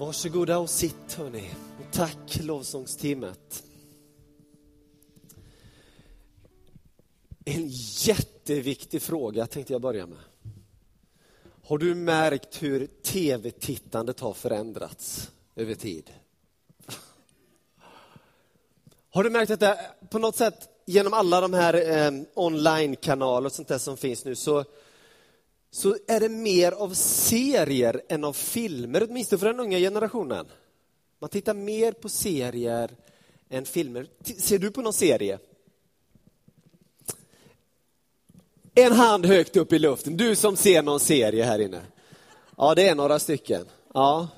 Varsågoda och sitt hörni. Och tack lovsångsteamet. En jätteviktig fråga tänkte jag börja med. Har du märkt hur tv-tittandet har förändrats över tid? Har du märkt att det på något sätt genom alla de här eh, online-kanaler och sånt där som finns nu så, så är det mer av serier än av filmer, åtminstone för den unga generationen. Man tittar mer på serier än filmer. Ser du på någon serie? En hand högt upp i luften, du som ser någon serie här inne. Ja, det är några stycken. Ja.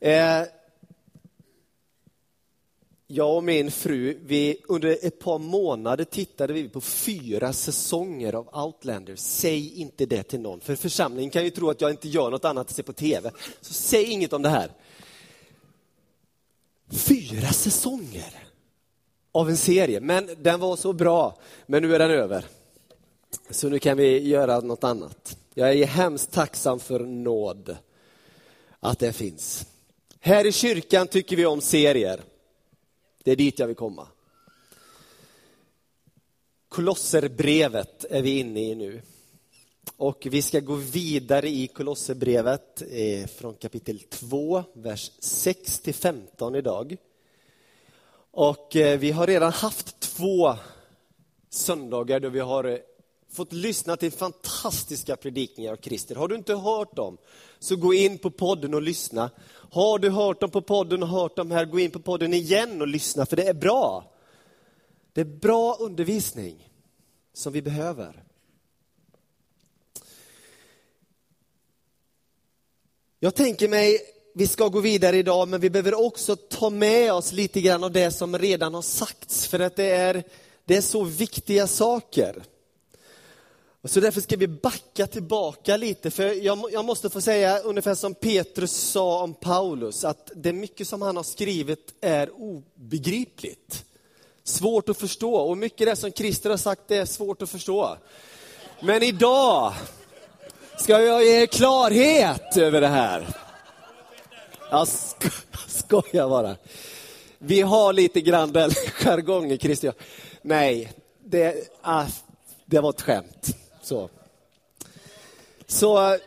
Eh, jag och min fru, vi, under ett par månader tittade vi på fyra säsonger av Outlander. Säg inte det till någon, för församlingen kan ju tro att jag inte gör något annat än se på TV. Så säg inget om det här. Fyra säsonger av en serie, men den var så bra. Men nu är den över. Så nu kan vi göra något annat. Jag är hemskt tacksam för nåd, att det finns. Här i kyrkan tycker vi om serier. Det är dit jag vill komma. Kolosserbrevet är vi inne i nu. Och vi ska gå vidare i Kolosserbrevet eh, från kapitel 2, vers 6 till 15 idag. Och eh, vi har redan haft två söndagar då vi har eh, fått lyssna till fantastiska predikningar av Christer. Har du inte hört dem, så gå in på podden och lyssna. Har du hört dem på podden och hört dem här, gå in på podden igen och lyssna, för det är bra. Det är bra undervisning som vi behöver. Jag tänker mig, vi ska gå vidare idag, men vi behöver också ta med oss lite grann av det som redan har sagts, för att det är, det är så viktiga saker. Så därför ska vi backa tillbaka lite, för jag, jag, måste få säga ungefär som Petrus sa om Paulus, att det mycket som han har skrivit är obegripligt. Svårt att förstå, och mycket det som Christer har sagt är svårt att förstå. Men idag ska jag ge klarhet över det här. Jag sko skojar bara. Vi har lite grann den jargongen, Christer. Nej, det, ah, det var ett skämt. Så, så eh,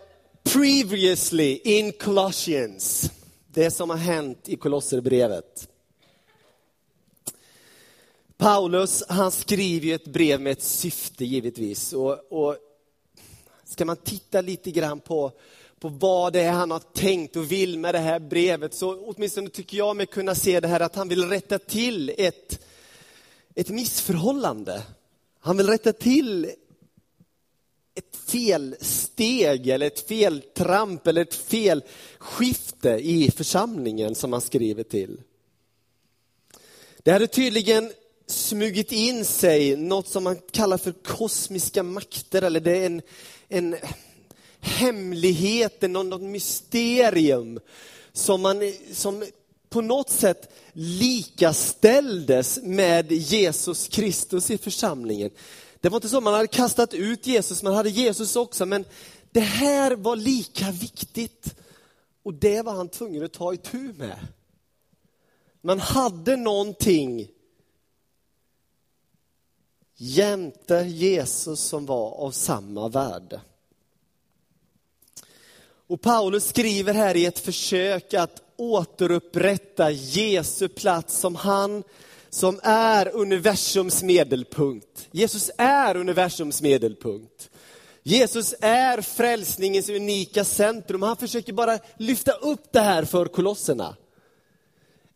previously in Colossians, det som har hänt i Kolosserbrevet. Paulus, han skriver ju ett brev med ett syfte givetvis. Och, och ska man titta lite grann på, på vad det är han har tänkt och vill med det här brevet, så åtminstone tycker jag mig kunna se det här att han vill rätta till ett, ett missförhållande. Han vill rätta till ett felsteg eller ett feltramp eller ett felskifte i församlingen som han skriver till. Det hade tydligen smugit in sig något som man kallar för kosmiska makter, eller det är en, en hemlighet, något mysterium som, man, som på något sätt likaställdes med Jesus Kristus i församlingen. Det var inte så man hade kastat ut Jesus, man hade Jesus också, men det här var lika viktigt. Och det var han tvungen att ta itu med. Man hade någonting jämte Jesus som var av samma värde. Och Paulus skriver här i ett försök att återupprätta Jesu plats som han som är universums medelpunkt. Jesus är universums medelpunkt. Jesus är frälsningens unika centrum. Han försöker bara lyfta upp det här för kolosserna.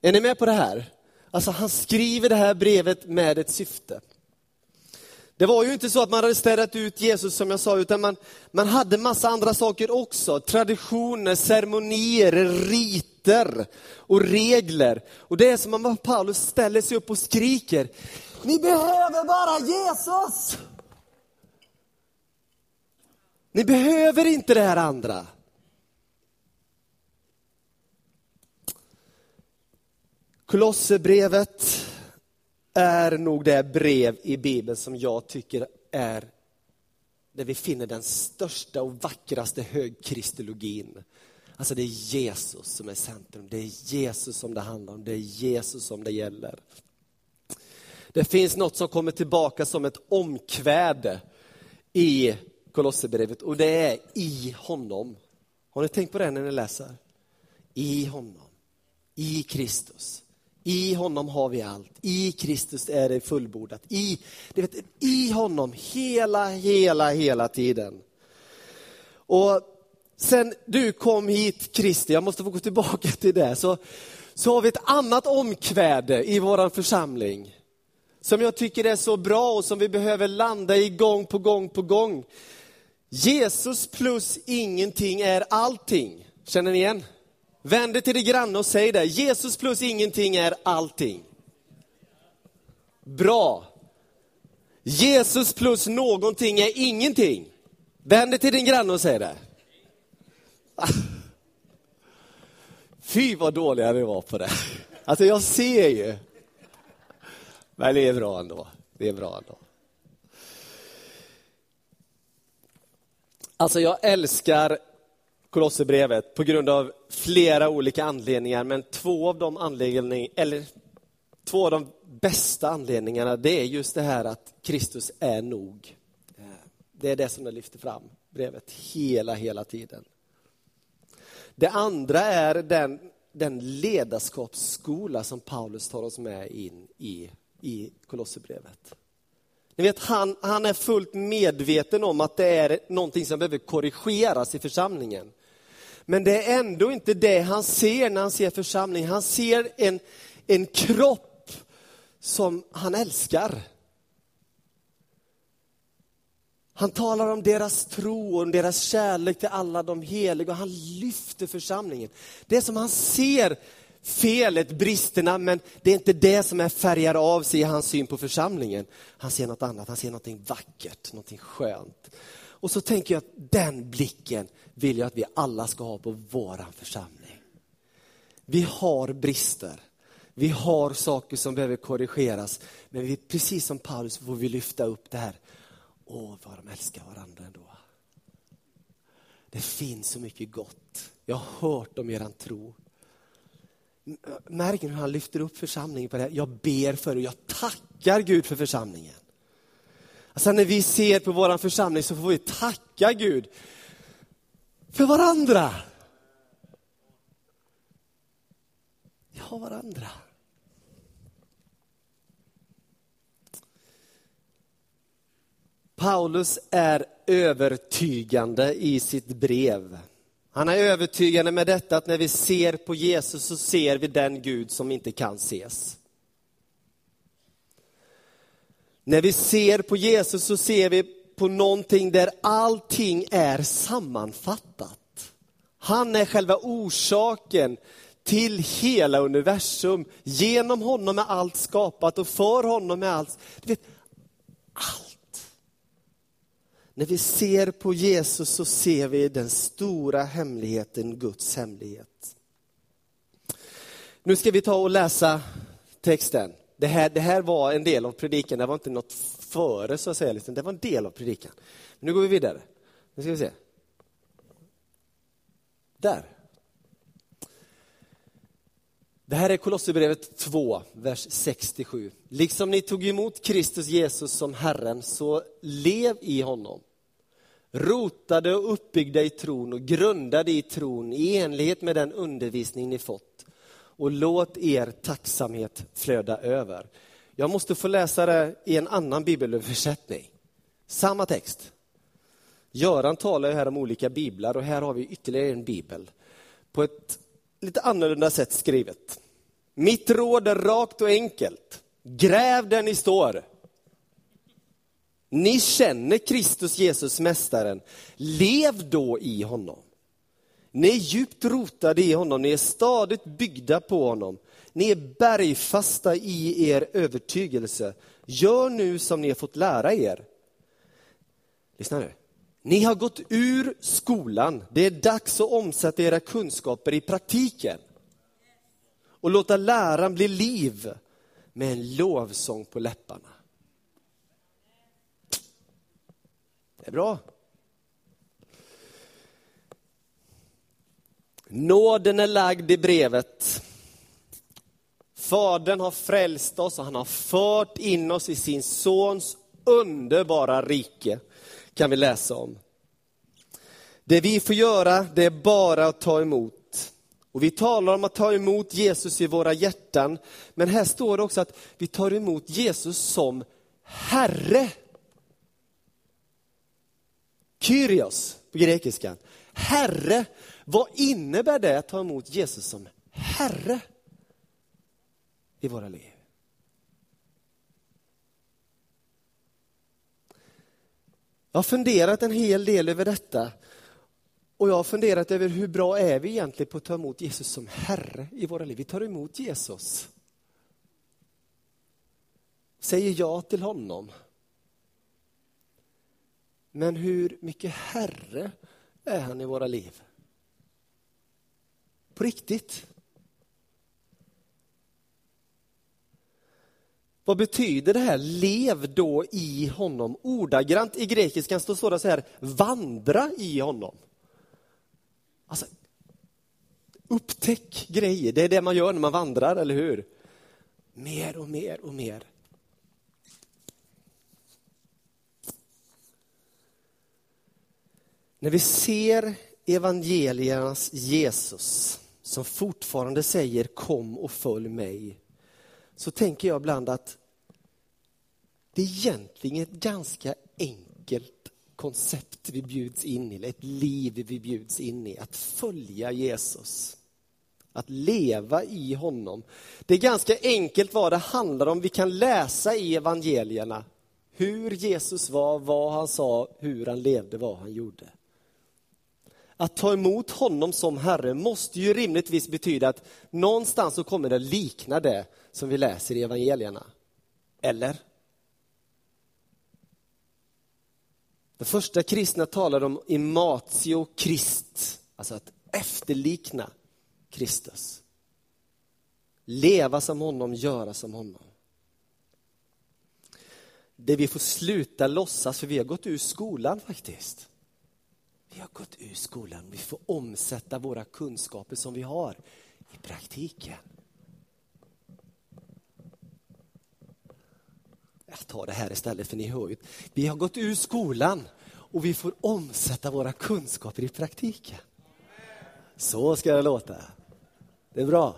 Är ni med på det här? Alltså han skriver det här brevet med ett syfte. Det var ju inte så att man hade städat ut Jesus som jag sa, utan man, man hade massa andra saker också. Traditioner, ceremonier, riter och regler. Och det är som att Paulus ställer sig upp och skriker, ni behöver bara Jesus! Ni behöver inte det här andra. Kolosserbrevet är nog det brev i Bibeln som jag tycker är där vi finner den största och vackraste högkristologin. Alltså det är Jesus som är centrum, det är Jesus som det handlar om, det är Jesus som det gäller. Det finns något som kommer tillbaka som ett omkväde i Kolosserbrevet och det är i honom. Har ni tänkt på det när ni läser? I honom, i Kristus. I honom har vi allt. I Kristus är det fullbordat. I, det vet, I honom hela, hela, hela tiden. Och sen du kom hit, Kristi, jag måste få gå tillbaka till det, så, så har vi ett annat omkväde i vår församling. Som jag tycker är så bra och som vi behöver landa i gång på gång på gång. Jesus plus ingenting är allting. Känner ni igen? Vänd dig till din granne och säg det. Jesus plus ingenting är allting. Bra. Jesus plus någonting är ingenting. Vänd dig till din granne och säg det. Fy vad dåliga vi var på det. Alltså jag ser ju. Men det är bra ändå. Det är bra ändå. Alltså jag älskar Kolosserbrevet på grund av flera olika anledningar, men två av de anledningarna, eller två av de bästa anledningarna, det är just det här att Kristus är nog. Det är det som det lyfter fram, brevet, hela, hela tiden. Det andra är den, den ledarskapsskola som Paulus tar oss med in i, i Kolosserbrevet. Ni vet, han, han är fullt medveten om att det är någonting som behöver korrigeras i församlingen. Men det är ändå inte det han ser när han ser församlingen. Han ser en, en kropp som han älskar. Han talar om deras tro och deras kärlek till alla de heliga och han lyfter församlingen. Det är som han ser felet, bristerna, men det är inte det som är färgar av sig i hans syn på församlingen. Han ser något annat, han ser något vackert, något skönt. Och så tänker jag att den blicken vill jag att vi alla ska ha på våran församling. Vi har brister. Vi har saker som behöver korrigeras. Men vi, precis som Paulus får vi lyfta upp det här. Åh, vad de älskar varandra ändå. Det finns så mycket gott. Jag har hört om eran tro. Märker hur han lyfter upp församlingen på det här? Jag ber för er, jag tackar Gud för församlingen. Sen när vi ser på vår församling så får vi tacka Gud för varandra. Vi har varandra. Paulus är övertygande i sitt brev. Han är övertygande med detta att när vi ser på Jesus så ser vi den Gud som inte kan ses. När vi ser på Jesus så ser vi på någonting där allting är sammanfattat. Han är själva orsaken till hela universum. Genom honom är allt skapat och för honom är allt. Du vet, allt. När vi ser på Jesus så ser vi den stora hemligheten, Guds hemlighet. Nu ska vi ta och läsa texten. Det här, det här var en del av predikan, det var inte något före så att säga, liksom. det var en del av predikan. nu går vi vidare. Nu ska vi se. Där. Det här är Kolosserbrevet 2, vers 67. Liksom ni tog emot Kristus Jesus som Herren, så lev i honom. Rotade och uppbyggda i tron och grundade i tron i enlighet med den undervisning ni fått och låt er tacksamhet flöda över. Jag måste få läsa det i en annan bibelöversättning. Samma text. Göran talar ju här om olika biblar och här har vi ytterligare en bibel. På ett lite annorlunda sätt skrivet. Mitt råd är rakt och enkelt. Gräv där ni står. Ni känner Kristus Jesus, Mästaren. Lev då i honom. Ni är djupt rotade i honom, ni är stadigt byggda på honom. Ni är bergfasta i er övertygelse. Gör nu som ni har fått lära er. Lyssna nu. Ni har gått ur skolan. Det är dags att omsätta era kunskaper i praktiken. Och låta läran bli liv med en lovsång på läpparna. Det är bra. Nåden är lagd i brevet. Fadern har frälst oss och han har fört in oss i sin sons underbara rike, kan vi läsa om. Det vi får göra, det är bara att ta emot. Och vi talar om att ta emot Jesus i våra hjärtan, men här står det också att vi tar emot Jesus som Herre. Kyrios på grekiska. Herre, vad innebär det att ta emot Jesus som Herre i våra liv? Jag har funderat en hel del över detta och jag har funderat över hur bra är vi egentligen på att ta emot Jesus som Herre i våra liv. Vi tar emot Jesus. Säger ja till honom. Men hur mycket Herre är han i våra liv? På riktigt. Vad betyder det här? Lev då i honom. Ordagrant i grekiskan står det så här, vandra i honom. Alltså, upptäck grejer, det är det man gör när man vandrar, eller hur? Mer och mer och mer. När vi ser evangeliernas Jesus som fortfarande säger kom och följ mig, så tänker jag ibland att det är egentligen ett ganska enkelt koncept vi bjuds in i, ett liv vi bjuds in i, att följa Jesus. Att leva i honom. Det är ganska enkelt vad det handlar om. Vi kan läsa i evangelierna hur Jesus var, vad han sa, hur han levde, vad han gjorde. Att ta emot honom som Herre måste ju rimligtvis betyda att någonstans så kommer det likna det som vi läser i evangelierna. Eller? Den första kristna talade om imatio krist, alltså att efterlikna Kristus. Leva som honom, göra som honom. Det vi får sluta låtsas, för vi har gått ur skolan faktiskt. Vi har gått ur skolan, vi får omsätta våra kunskaper som vi har i praktiken. Jag tar det här istället för ni hör ju. Vi har gått ur skolan och vi får omsätta våra kunskaper i praktiken. Så ska det låta. Det är bra.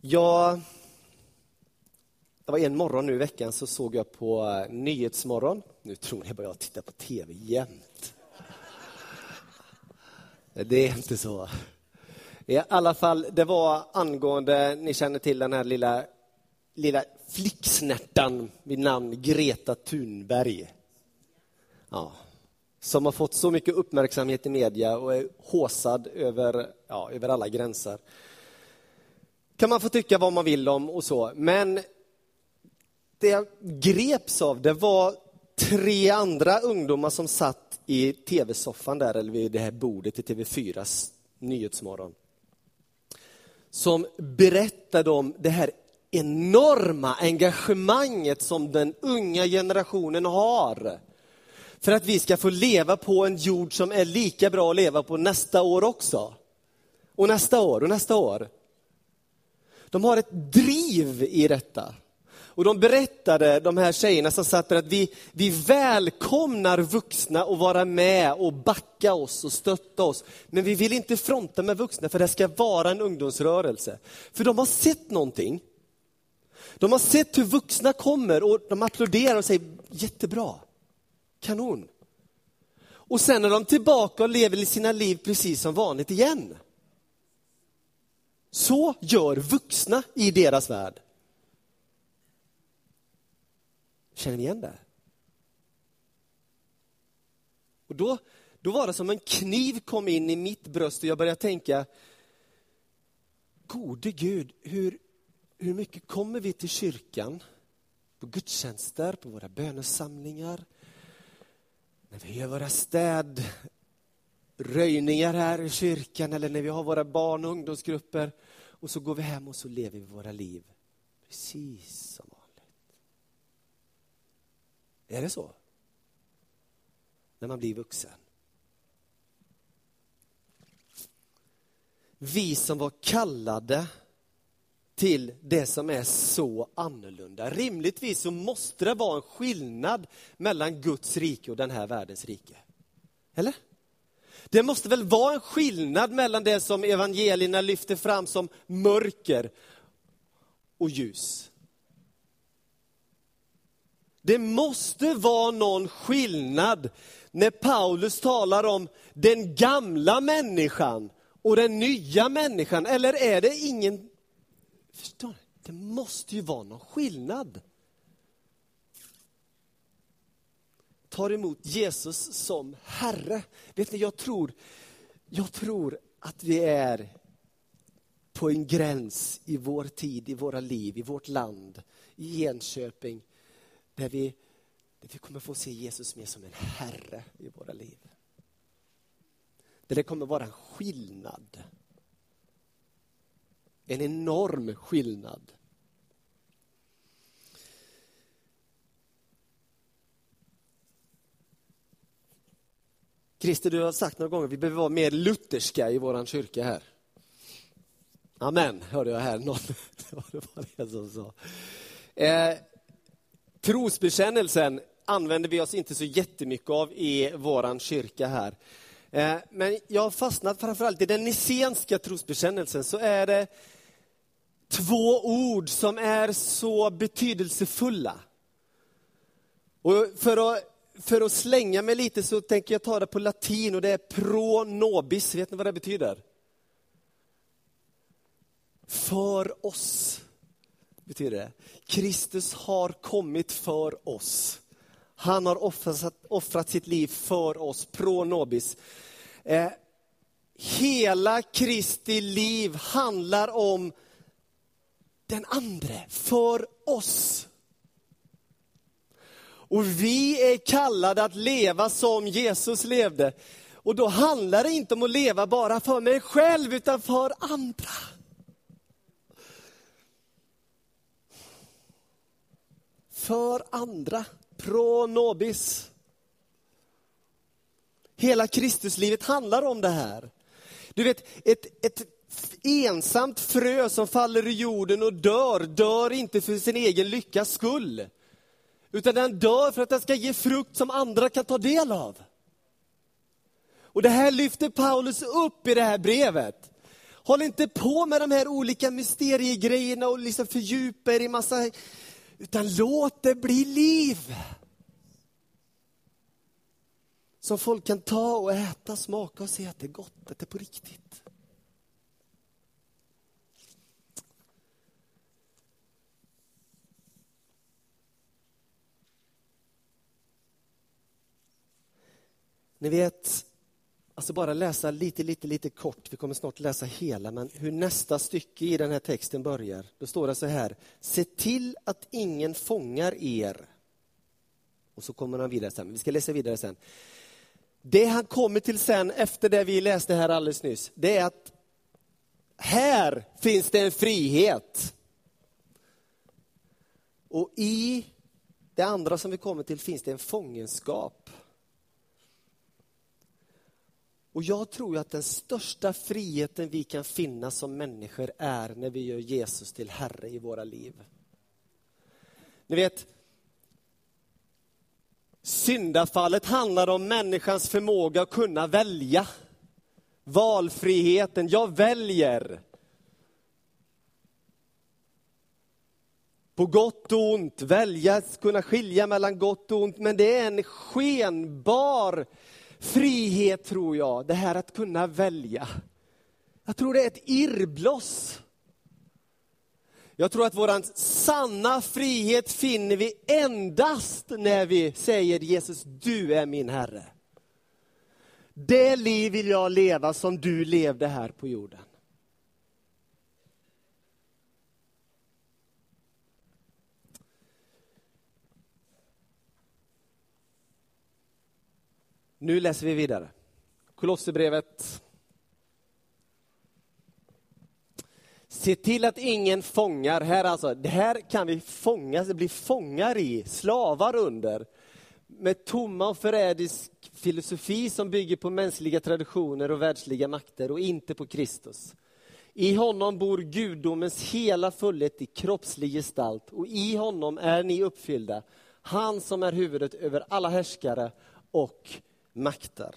Jag, det var en morgon nu i veckan så såg jag på Nyhetsmorgon. Nu tror ni bara jag tittar på tv jämt. Det är inte så. I alla fall, det var angående, ni känner till den här lilla, lilla flicksnärtan vid namn Greta Thunberg. Ja, som har fått så mycket uppmärksamhet i media och är håsad över, ja, över alla gränser. kan man få tycka vad man vill om och så, men det jag greps av det var tre andra ungdomar som satt i tv-soffan där, eller vid det här bordet i TV4s Nyhetsmorgon som berättade om det här enorma engagemanget som den unga generationen har. För att vi ska få leva på en jord som är lika bra att leva på nästa år också. Och nästa år och nästa år. De har ett driv i detta. Och de berättade, de här tjejerna som satt där, att vi, vi välkomnar vuxna att vara med och backa oss och stötta oss. Men vi vill inte fronta med vuxna för det ska vara en ungdomsrörelse. För de har sett någonting. De har sett hur vuxna kommer och de applåderar och säger jättebra, kanon. Och sen är de tillbaka och lever sina liv precis som vanligt igen. Så gör vuxna i deras värld. Känner ni igen det? Och då, då var det som en kniv kom in i mitt bröst och jag började tänka, gode Gud, hur, hur mycket kommer vi till kyrkan? På gudstjänster, på våra bönesamlingar, när vi gör våra städröjningar här i kyrkan eller när vi har våra barn och ungdomsgrupper och så går vi hem och så lever vi våra liv precis som är det så? När man blir vuxen. Vi som var kallade till det som är så annorlunda. Rimligtvis så måste det vara en skillnad mellan Guds rike och den här världens rike. Eller? Det måste väl vara en skillnad mellan det som evangelierna lyfter fram som mörker och ljus. Det måste vara någon skillnad när Paulus talar om den gamla människan och den nya människan. Eller är det ingen... Förstår ni? Det måste ju vara någon skillnad. Tar emot Jesus som Herre. Vet ni, jag tror, jag tror att vi är på en gräns i vår tid, i våra liv, i vårt land, i Enköping, där vi, där vi kommer få se Jesus mer som en Herre i våra liv. Där det kommer vara en skillnad. En enorm skillnad. Christer, du har sagt några gånger att vi behöver vara mer lutherska i vår kyrka här. Amen, hörde jag här. Någon, det var det som sa. Eh, trosbekännelsen använder vi oss inte så jättemycket av i vår kyrka här. Eh, men jag har fastnat framförallt i den nicenska trosbekännelsen så är det två ord som är så betydelsefulla. Och för att, för att slänga mig lite så tänker jag ta det på latin och det är pro nobis. Vet ni vad det betyder? För oss, betyder det. Kristus har kommit för oss. Han har offrat, offrat sitt liv för oss, pro nobis. Eh, hela Kristi liv handlar om den andre, för oss. Och vi är kallade att leva som Jesus levde. Och då handlar det inte om att leva bara för mig själv, utan för andra. För andra, pro nobis. Hela Kristuslivet handlar om det här. Du vet, ett, ett ensamt frö som faller i jorden och dör, dör inte för sin egen lyckas skull. Utan den dör för att den ska ge frukt som andra kan ta del av. Och det här lyfter Paulus upp i det här brevet. Håll inte på med de här olika mysteriegrejerna och liksom fördjupa er i massa, utan låt det bli liv som folk kan ta och äta, smaka och se att det är gott, att det är på riktigt. Ni vet, alltså bara läsa lite, lite, lite kort, vi kommer snart läsa hela, men hur nästa stycke i den här texten börjar. Då står det så här, se till att ingen fångar er. Och så kommer han vidare sen, vi ska läsa vidare sen. Det han kommer till sen, efter det vi läste här alldeles nyss, det är att här finns det en frihet. Och i det andra som vi kommer till finns det en fångenskap. Och jag tror att den största friheten vi kan finna som människor är när vi gör Jesus till Herre i våra liv. Ni vet, Syndafallet handlar om människans förmåga att kunna välja. Valfriheten, jag väljer. På gott och ont, välja, kunna skilja mellan gott och ont. Men det är en skenbar frihet tror jag, det här att kunna välja. Jag tror det är ett irrbloss. Jag tror att vår sanna frihet finner vi endast när vi säger Jesus, du är min Herre. Det liv vill jag leva som du levde här på jorden. Nu läser vi vidare. Kolosserbrevet Se till att ingen fångar, här alltså, det här kan vi fångas, bli fångar i, slavar under, med tomma och förrädisk filosofi som bygger på mänskliga traditioner och världsliga makter och inte på Kristus. I honom bor gudomens hela fullhet i kroppslig gestalt och i honom är ni uppfyllda, han som är huvudet över alla härskare och makter.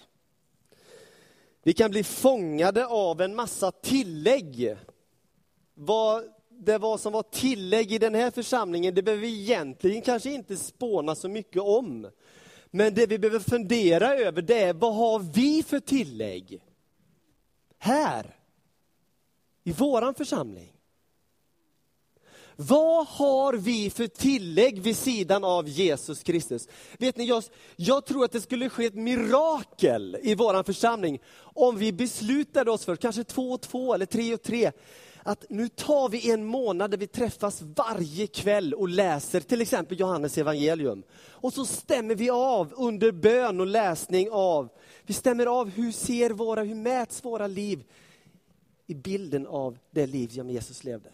Vi kan bli fångade av en massa tillägg. Vad det var som var tillägg i den här församlingen, det behöver vi egentligen kanske inte spåna så mycket om. Men det vi behöver fundera över det är, vad har vi för tillägg? Här, i våran församling. Vad har vi för tillägg vid sidan av Jesus Kristus? Vet ni, jag, jag tror att det skulle ske ett mirakel i vår församling om vi beslutade oss för, kanske två och två eller tre och tre, att nu tar vi en månad där vi träffas varje kväll och läser till exempel Johannes evangelium. Och så stämmer vi av under bön och läsning av, vi stämmer av hur ser våra, hur mäts våra liv i bilden av det liv som Jesus levde.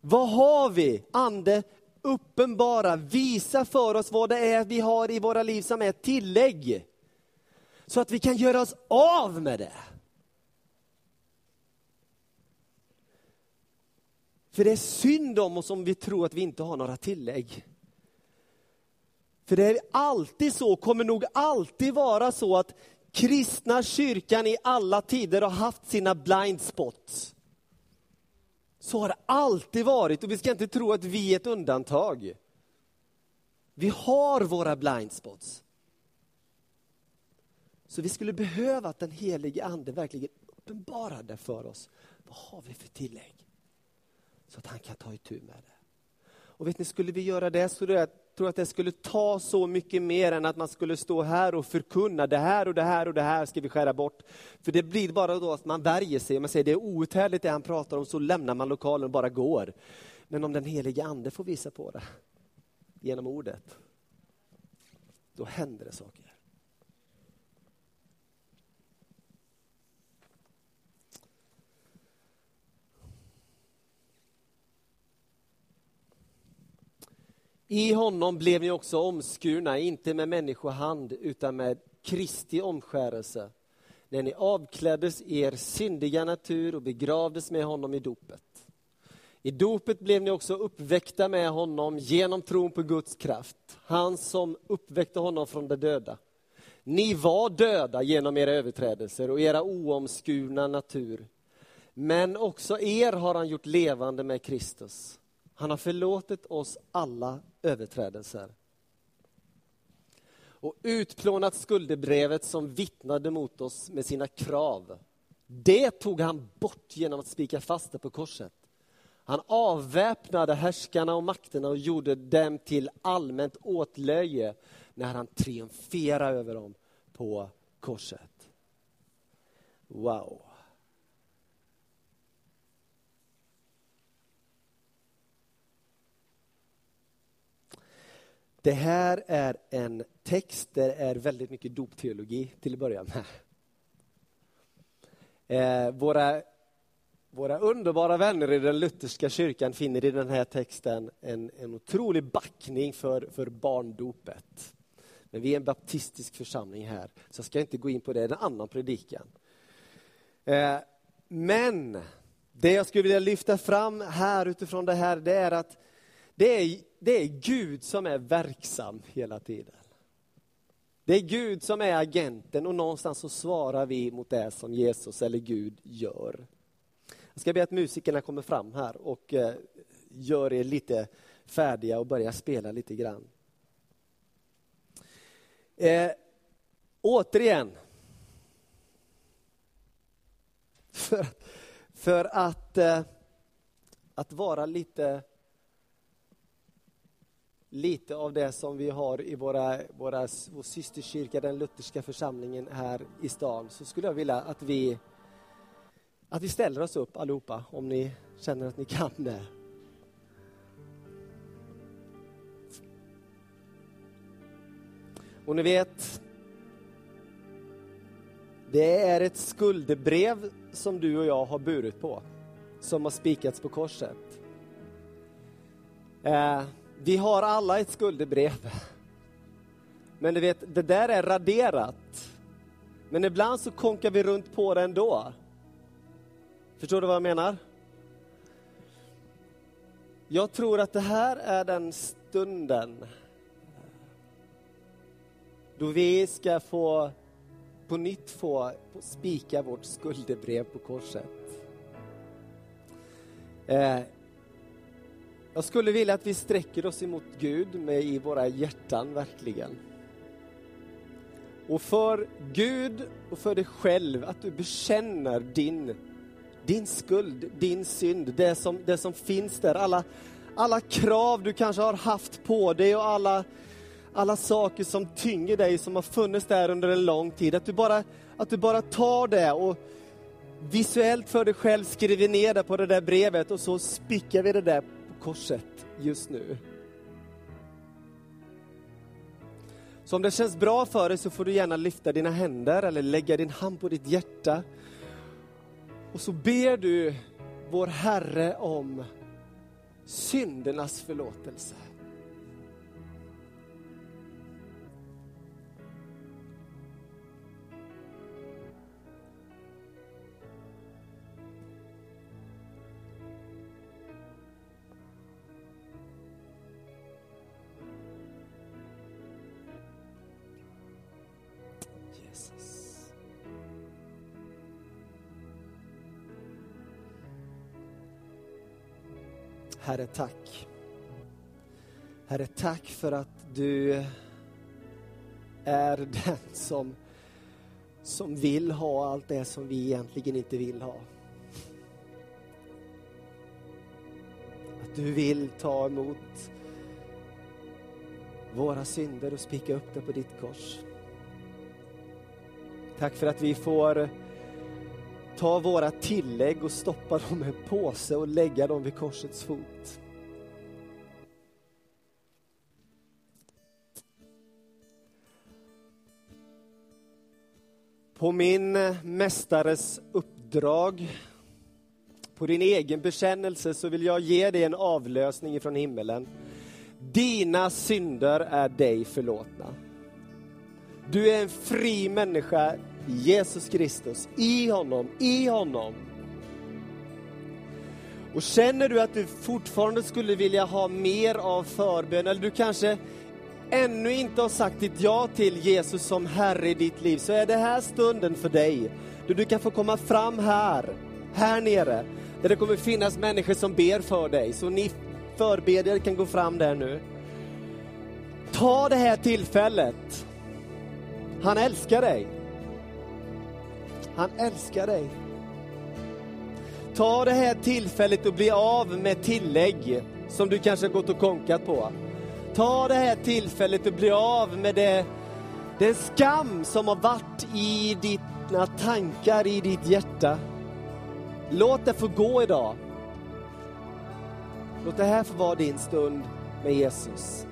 Vad har vi? Ande, uppenbara, visa för oss vad det är vi har i våra liv som är tillägg. Så att vi kan göra oss av med det. För det är synd om oss om vi tror att vi inte har några tillägg. För det är alltid så, kommer nog alltid vara så att kristna kyrkan i alla tider har haft sina blind spots. Så har det alltid varit och vi ska inte tro att vi är ett undantag. Vi har våra blind spots. Så vi skulle behöva att den helige ande verkligen uppenbarade för oss. Vad har vi för tillägg? Så att han kan ta itu med det. Och vet ni, skulle vi göra det så är det att tror att det skulle ta så mycket mer än att man skulle stå här och förkunna det här och det här och det här ska vi skära bort. För det blir bara då att man värjer sig, man säger det är outhärdligt det han pratar om, så lämnar man lokalen och bara går. Men om den helige ande får visa på det genom ordet, då händer det saker. I honom blev ni också omskurna, inte med människohand, utan med Kristi omskärelse, när ni avkläddes er syndiga natur och begravdes med honom i dopet. I dopet blev ni också uppväckta med honom genom tron på Guds kraft, han som uppväckte honom från de döda. Ni var döda genom era överträdelser och era oomskurna natur. Men också er har han gjort levande med Kristus. Han har förlåtit oss alla överträdelser. Och utplånat skuldebrevet som vittnade mot oss med sina krav. Det tog han bort genom att spika fast det på korset. Han avväpnade härskarna och makterna och gjorde dem till allmänt åtlöje när han triumferade över dem på korset. Wow. Det här är en text där det är väldigt mycket dopteologi till att börja med. Eh, våra, våra underbara vänner i den lutherska kyrkan finner i den här texten en, en otrolig backning för, för barndopet. Men vi är en baptistisk församling här, så jag ska inte gå in på det, det är en annan predikan. Eh, men det jag skulle vilja lyfta fram här utifrån det här, det är att det är, det är Gud som är verksam hela tiden. Det är Gud som är agenten och någonstans så svarar vi mot det som Jesus eller Gud gör. Jag ska be att musikerna kommer fram här och eh, gör er lite färdiga och börjar spela lite grann. Eh, återigen. För, för att, eh, att vara lite lite av det som vi har i våra, våra, vår systerkyrka, den lutherska församlingen här i stan, så skulle jag vilja att vi, att vi ställer oss upp allihopa, om ni känner att ni kan det. Och ni vet, det är ett skuldebrev som du och jag har burit på, som har spikats på korset. Eh, vi har alla ett skuldebrev. Men du vet, det där är raderat. Men ibland så konkar vi runt på det ändå. Förstår du vad jag menar? Jag tror att det här är den stunden då vi ska få på nytt få spika vårt skuldebrev på korset. Eh, jag skulle vilja att vi sträcker oss emot Gud med i våra hjärtan, verkligen. Och för Gud och för dig själv, att du bekänner din, din skuld, din synd, det som, det som finns där. Alla, alla krav du kanske har haft på dig och alla, alla saker som tynger dig, som har funnits där under en lång tid. Att du bara, att du bara tar det och visuellt för dig själv skriver ner det på det där brevet och så spickar vi det där korset just nu. Så om det känns bra för dig så får du gärna lyfta dina händer eller lägga din hand på ditt hjärta. Och så ber du vår Herre om syndernas förlåtelse. Herre, tack. Herre, tack för att du är den som, som vill ha allt det som vi egentligen inte vill ha. Att du vill ta emot våra synder och spika upp det på ditt kors. Tack för att vi får ta våra tillägg och stoppa dem i en påse och lägga dem vid korsets fot. På min mästares uppdrag, på din egen bekännelse, så vill jag ge dig en avlösning från himmelen. Dina synder är dig förlåtna. Du är en fri människa Jesus Kristus, i honom, i honom. Och känner du att du fortfarande skulle vilja ha mer av förbön, eller du kanske ännu inte har sagt ditt ja till Jesus som Herre i ditt liv, så är det här stunden för dig. Då du kan få komma fram här, här nere, där det kommer finnas människor som ber för dig. Så ni förbedjare kan gå fram där nu. Ta det här tillfället. Han älskar dig. Han älskar dig. Ta det här tillfället och bli av med tillägg som du kanske gått och konkat på. Ta det här tillfället och bli av med det, den skam som har varit i dina tankar, i ditt hjärta. Låt det få gå idag. Låt det här få vara din stund med Jesus.